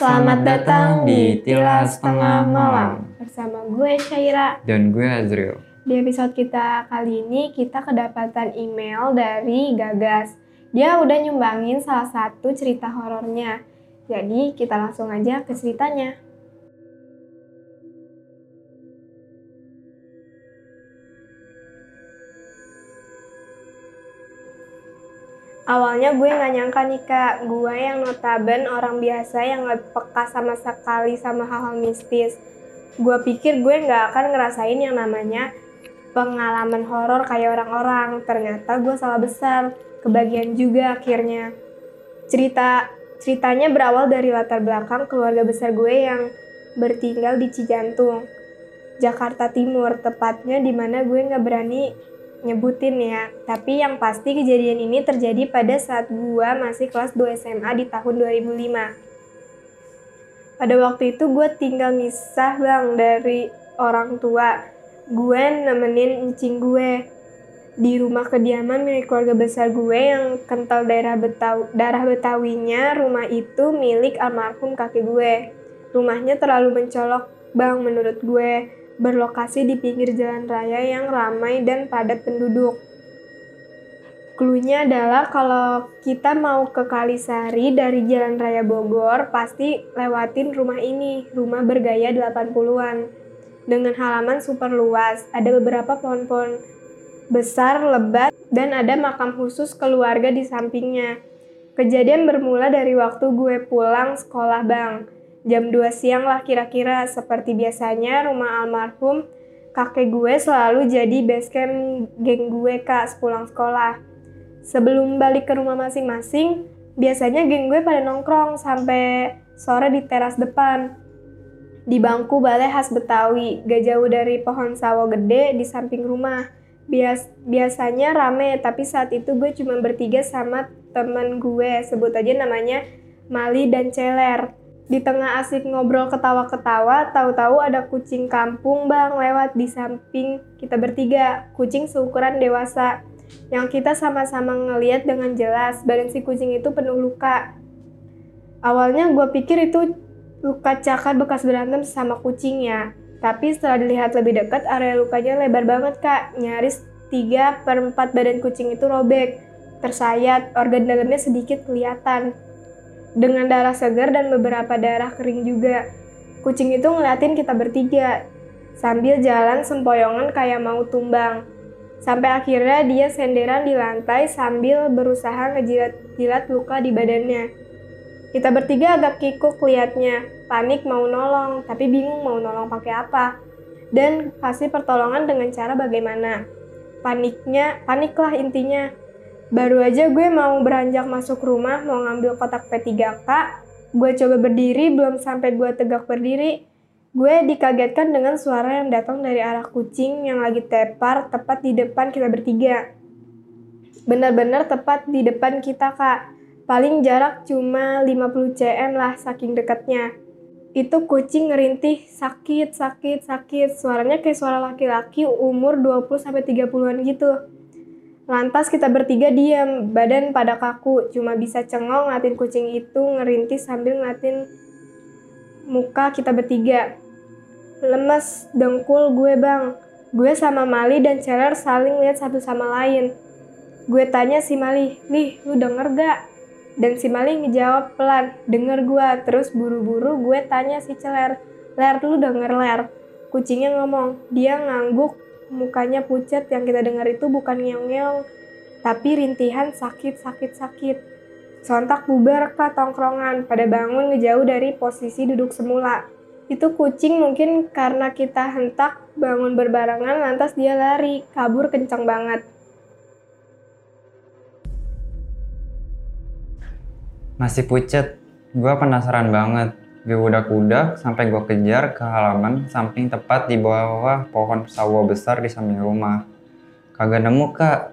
Selamat datang di Tilas Tengah Malam bersama gue Syaira. dan gue Azril. Di episode kita kali ini kita kedapatan email dari Gagas. Dia udah nyumbangin salah satu cerita horornya. Jadi kita langsung aja ke ceritanya. Awalnya gue nggak nyangka nih kak, gue yang notaben orang biasa yang nggak peka sama sekali sama hal-hal mistis. Gue pikir gue nggak akan ngerasain yang namanya pengalaman horor kayak orang-orang. Ternyata gue salah besar, kebagian juga akhirnya. Cerita ceritanya berawal dari latar belakang keluarga besar gue yang bertinggal di Cijantung, Jakarta Timur, tepatnya di mana gue nggak berani nyebutin ya. Tapi yang pasti kejadian ini terjadi pada saat gua masih kelas 2 SMA di tahun 2005. Pada waktu itu gue tinggal misah bang dari orang tua. Gue nemenin encing gue di rumah kediaman milik keluarga besar gue yang kental daerah Betawi, darah Betawinya. Rumah itu milik almarhum kakek gue. Rumahnya terlalu mencolok bang menurut gue berlokasi di pinggir jalan raya yang ramai dan padat penduduk. Cluenya adalah kalau kita mau ke Kalisari dari Jalan Raya Bogor, pasti lewatin rumah ini, rumah bergaya 80-an. Dengan halaman super luas, ada beberapa pohon-pohon besar, lebat, dan ada makam khusus keluarga di sampingnya. Kejadian bermula dari waktu gue pulang sekolah bang jam 2 siang lah kira-kira seperti biasanya rumah almarhum kakek gue selalu jadi base camp geng gue kak sepulang sekolah. Sebelum balik ke rumah masing-masing, biasanya geng gue pada nongkrong sampai sore di teras depan. Di bangku balai khas Betawi, gak jauh dari pohon sawo gede di samping rumah. Bias biasanya rame, tapi saat itu gue cuma bertiga sama temen gue, sebut aja namanya Mali dan Celer. Di tengah asik ngobrol ketawa-ketawa, tahu-tahu ada kucing kampung bang lewat di samping kita bertiga. Kucing seukuran dewasa. Yang kita sama-sama ngeliat dengan jelas, badan si kucing itu penuh luka. Awalnya gue pikir itu luka cakar bekas berantem sama kucing ya. Tapi setelah dilihat lebih dekat, area lukanya lebar banget kak. Nyaris 3 per 4 badan kucing itu robek. Tersayat, organ dalamnya sedikit kelihatan dengan darah segar dan beberapa darah kering juga. Kucing itu ngeliatin kita bertiga, sambil jalan sempoyongan kayak mau tumbang. Sampai akhirnya dia senderan di lantai sambil berusaha ngejilat-jilat luka di badannya. Kita bertiga agak kikuk liatnya, panik mau nolong, tapi bingung mau nolong pakai apa. Dan kasih pertolongan dengan cara bagaimana. Paniknya, paniklah intinya. Baru aja gue mau beranjak masuk rumah, mau ngambil kotak P3K, gue coba berdiri, belum sampai gue tegak berdiri, gue dikagetkan dengan suara yang datang dari arah kucing yang lagi tepar tepat di depan kita bertiga. Benar-benar tepat di depan kita, Kak. Paling jarak cuma 50 cm lah saking dekatnya. Itu kucing ngerintih sakit, sakit, sakit. Suaranya kayak suara laki-laki umur 20-30an gitu. Lantas kita bertiga diam, badan pada kaku, cuma bisa cengong ngeliatin kucing itu ngerintih sambil ngeliatin muka kita bertiga. Lemes, dengkul gue bang. Gue sama Mali dan Celer saling lihat satu sama lain. Gue tanya si Mali, Lih, lu denger gak? Dan si Mali ngejawab pelan, denger gue. Terus buru-buru gue tanya si Celer, Ler, lu denger Ler? Kucingnya ngomong, dia ngangguk mukanya pucat yang kita dengar itu bukan ngeong-ngeong, tapi rintihan sakit-sakit-sakit. Sontak bubar ke tongkrongan, pada bangun ngejauh dari posisi duduk semula. Itu kucing mungkin karena kita hentak bangun berbarengan lantas dia lari, kabur kencang banget. Masih pucet, gue penasaran banget gue udah-udah sampai gue kejar ke halaman samping tepat di bawah pohon sawo besar di samping rumah. Kagak nemu kak,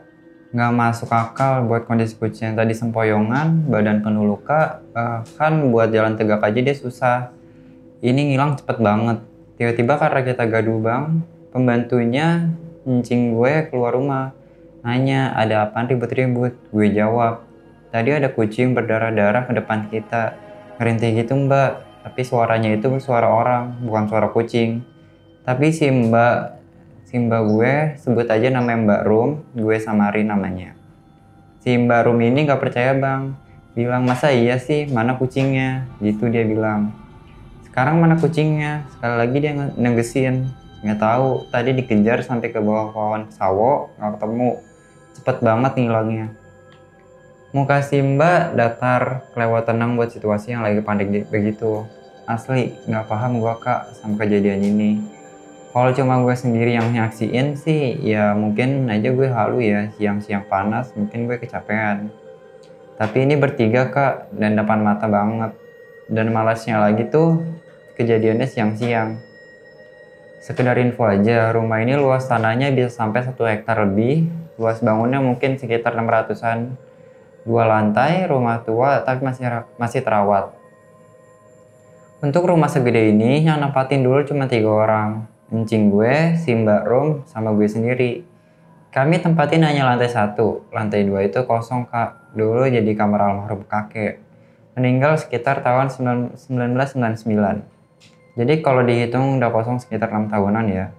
nggak masuk akal buat kondisi kucing yang tadi sempoyongan, badan penuh luka, uh, kan buat jalan tegak aja dia susah. Ini ngilang cepet banget. Tiba-tiba karena kita gaduh bang, pembantunya ncing gue keluar rumah. Nanya, ada apa ribut-ribut? Gue jawab, tadi ada kucing berdarah-darah ke depan kita. Ngerintih gitu mbak, tapi suaranya itu suara orang bukan suara kucing. Tapi si mbak si mbak gue sebut aja namanya mbak Rum gue samarin namanya. Si mbak Rum ini nggak percaya bang. Bilang masa iya sih? Mana kucingnya? Gitu dia bilang. Sekarang mana kucingnya? Sekali lagi dia negesin nggak tahu tadi dikejar sampai ke bawah pohon sawo nggak ketemu. Cepet banget ngilangnya. Muka si mbak datar kelewat tenang buat situasi yang lagi di- begitu asli nggak paham gua kak sama kejadian ini. Kalau cuma gue sendiri yang nyaksiin sih ya mungkin aja gue halu ya siang-siang panas mungkin gue kecapean. Tapi ini bertiga kak dan depan mata banget. Dan malasnya lagi tuh kejadiannya siang-siang. Sekedar info aja rumah ini luas tanahnya bisa sampai satu hektar lebih. Luas bangunnya mungkin sekitar 600an dua lantai rumah tua tapi masih masih terawat untuk rumah segede ini yang nempatin dulu cuma tiga orang. Encing gue, si mbak Rum, sama gue sendiri. Kami tempatin hanya lantai satu. Lantai dua itu kosong kak. Dulu jadi kamar almarhum kakek. Meninggal sekitar tahun 9- 1999 jadi kalau dihitung udah kosong sekitar 6 tahunan ya.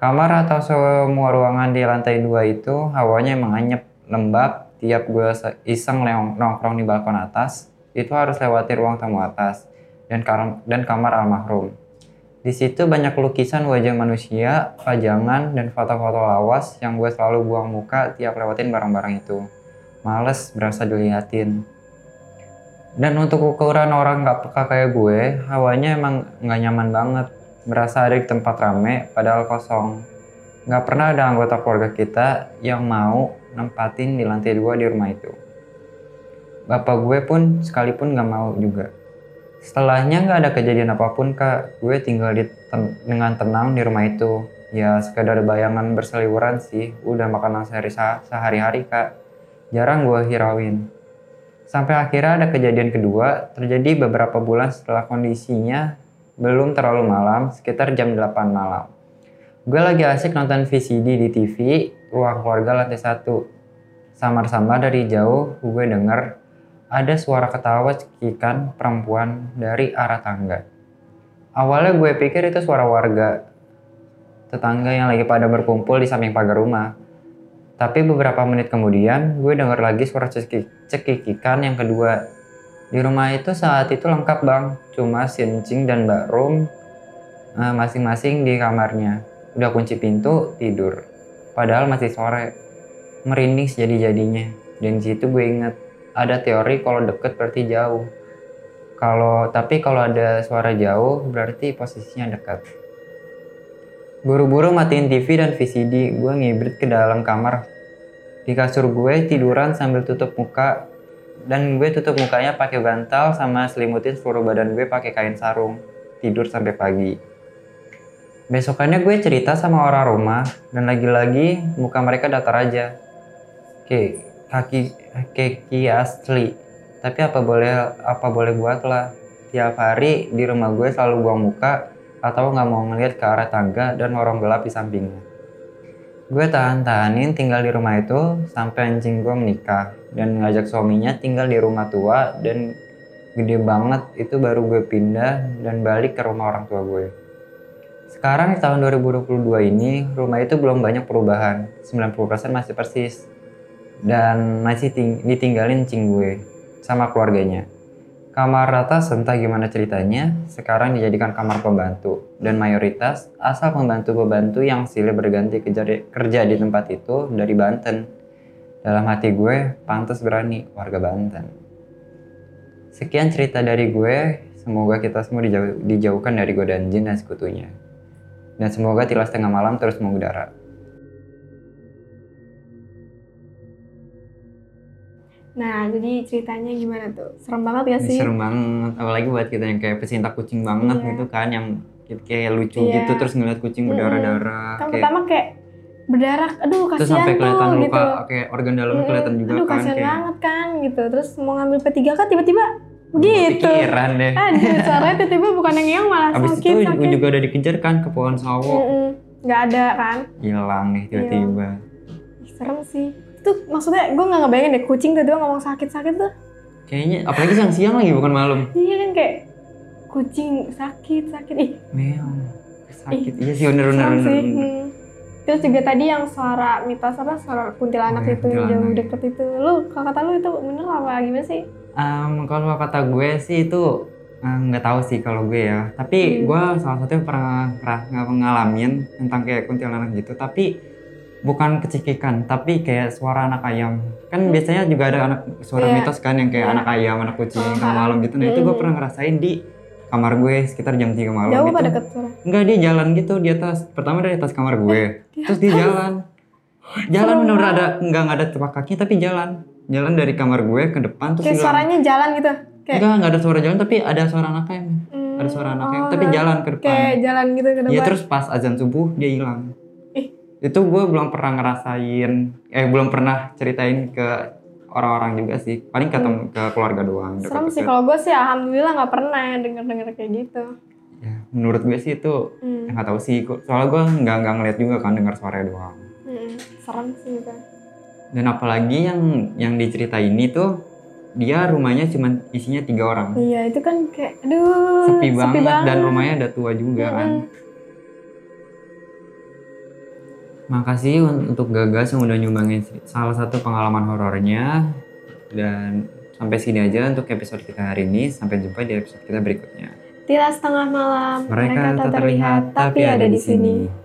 Kamar atau semua ruangan di lantai dua itu hawanya emang anyep, lembab. Tiap gue se- iseng nongkrong di balkon atas, itu harus lewati ruang tamu atas dan, kar- dan kamar almarhum. Di situ banyak lukisan wajah manusia, pajangan, dan foto-foto lawas yang gue selalu buang muka tiap lewatin barang-barang itu. Males berasa diliatin. Dan untuk ukuran orang nggak peka kayak gue, hawanya emang nggak nyaman banget. Berasa ada di tempat rame, padahal kosong. Nggak pernah ada anggota keluarga kita yang mau nempatin di lantai dua di rumah itu. Bapak gue pun sekalipun nggak mau juga. Setelahnya nggak ada kejadian apa pun kak, gue tinggal di ten- dengan tenang di rumah itu. Ya sekedar bayangan berseliweran sih, udah makanan sehari sehari-hari kak. Jarang gue hirauin. Sampai akhirnya ada kejadian kedua, terjadi beberapa bulan setelah kondisinya belum terlalu malam, sekitar jam 8 malam. Gue lagi asik nonton VCD di TV, ruang keluarga lantai satu. Samar-samar dari jauh, gue denger ada suara ketawa cekikan perempuan dari arah tangga. Awalnya gue pikir itu suara warga, tetangga yang lagi pada berkumpul di samping pagar rumah. Tapi beberapa menit kemudian, gue denger lagi suara cekik- cekikikan yang kedua. Di rumah itu saat itu lengkap bang, cuma si Encing dan Mbak Rum eh, masing-masing di kamarnya. Udah kunci pintu, tidur. Padahal masih sore. Merinding sejadi-jadinya. Dan di situ gue inget, ada teori kalau deket berarti jauh. Kalau tapi kalau ada suara jauh berarti posisinya dekat. Buru-buru matiin TV dan VCD, gue ngibrit ke dalam kamar. Di kasur gue tiduran sambil tutup muka dan gue tutup mukanya pakai bantal sama selimutin seluruh badan gue pakai kain sarung. Tidur sampai pagi. Besokannya gue cerita sama orang rumah dan lagi-lagi muka mereka datar aja. Oke, kaki keki asli. Tapi apa boleh apa boleh buat lah. Tiap hari di rumah gue selalu buang muka atau nggak mau ngeliat ke arah tangga dan lorong gelap di sampingnya. Gue tahan-tahanin tinggal di rumah itu sampai anjing gue menikah dan ngajak suaminya tinggal di rumah tua dan gede banget itu baru gue pindah dan balik ke rumah orang tua gue. Sekarang di tahun 2022 ini rumah itu belum banyak perubahan, 90% masih persis dan masih ting- ditinggalin cing gue sama keluarganya. Kamar atas entah gimana ceritanya, sekarang dijadikan kamar pembantu dan mayoritas asal pembantu-pembantu yang silih berganti kerja di, tempat itu dari Banten. Dalam hati gue, pantas berani warga Banten. Sekian cerita dari gue, semoga kita semua dijauh- dijauhkan dari godaan jin dan sekutunya. Dan semoga tilas tengah malam terus mengudara. Nah, jadi ceritanya gimana tuh? Serem banget gak Ini sih? Serem banget, apalagi buat kita yang kayak pecinta kucing banget Iya. gitu kan, yang kayak lucu Iya. gitu terus ngeliat kucing berdarah-darah. Kan kayak- pertama kayak berdarah, aduh terus kasihan sampai kelihatan tuh luka gitu. kayak organ dalamnya Mm-mm. kelihatan juga aduh kan kasihan kayak banget kan gitu. Terus mau ngambil P3K tiba-tiba begitu. pikiran deh. Aduh, suaranya tiba-tiba bukan yang yang malah Abis sakit, itu sakit. juga udah dikejar kan ke pohon sawo, Mm-mm. Nggak ada kan? hilang nih tiba-tiba. Ih, Serem sih. Itu maksudnya gue nggak ngebayangin deh kucing tiba-tiba ngomong sakit-sakit tuh. Kayaknya apalagi siang-siang lagi bukan malam. Iya kan kayak kucing sakit sakit ih meong sakit iya sih bener bener serem bener, sih bener. Hmm. terus juga tadi yang suara mitos apa suara kuntilanak Oh, iya, itu yang jauh deket itu lu kalau kata lu itu bener apa gimana sih Em, kalau kata gue sih itu eh, nggak tahu sih kalau gue ya tapi Hmm. gue salah satu yang pernah pernah ngalamin tentang kayak kuntilanak gitu tapi bukan kecikikan tapi kayak suara anak ayam kan Hmm. biasanya juga ada anak suara Iya. mitos kan yang kayak Iya. anak ayam anak kucing kalau malam gitu nah itu gue Hmm. pernah ngerasain di kamar gue sekitar jam 3 malam jauh gitu suara enggak dia jalan gitu di atas pertama dari atas kamar gue terus dia jalan jalan banget. ada enggak nggak ada tapak kaki tapi jalan jalan dari kamar gue ke depan terus kayak hilang. suaranya jalan gitu kayak Enggak, enggak ada suara jalan tapi ada suara anak ayam. Hmm, Ada suara anak ayam oh, tapi nah, jalan ke depan. kayak jalan gitu ke depan Iya terus pas azan subuh dia hilang. Itu gue belum pernah ngerasain, eh belum pernah ceritain ke orang-orang juga sih. Paling ke, tem- ke keluarga doang. Hmm. serem sih kalau gue sih alhamdulillah nggak pernah denger denger kayak gitu Ya, menurut gue sih itu hmm. nggak tahu sih. Soalnya gue nggak nggak ngeliat juga kan dengar suara doang. Hmm, serem sih itu Dan apalagi yang yang diceritain ini tuh dia rumahnya cuma isinya tiga orang. iya itu kan kayak aduh Sepi, banget, dan rumahnya udah tua juga kan. Makasih un- untuk Gagas yang udah nyumbangin salah satu pengalaman horornya. Dan sampai sini aja untuk episode kita hari ini. Sampai jumpa di episode kita berikutnya. Tilas setengah malam Mereka tak terlihat tapi ada di sini.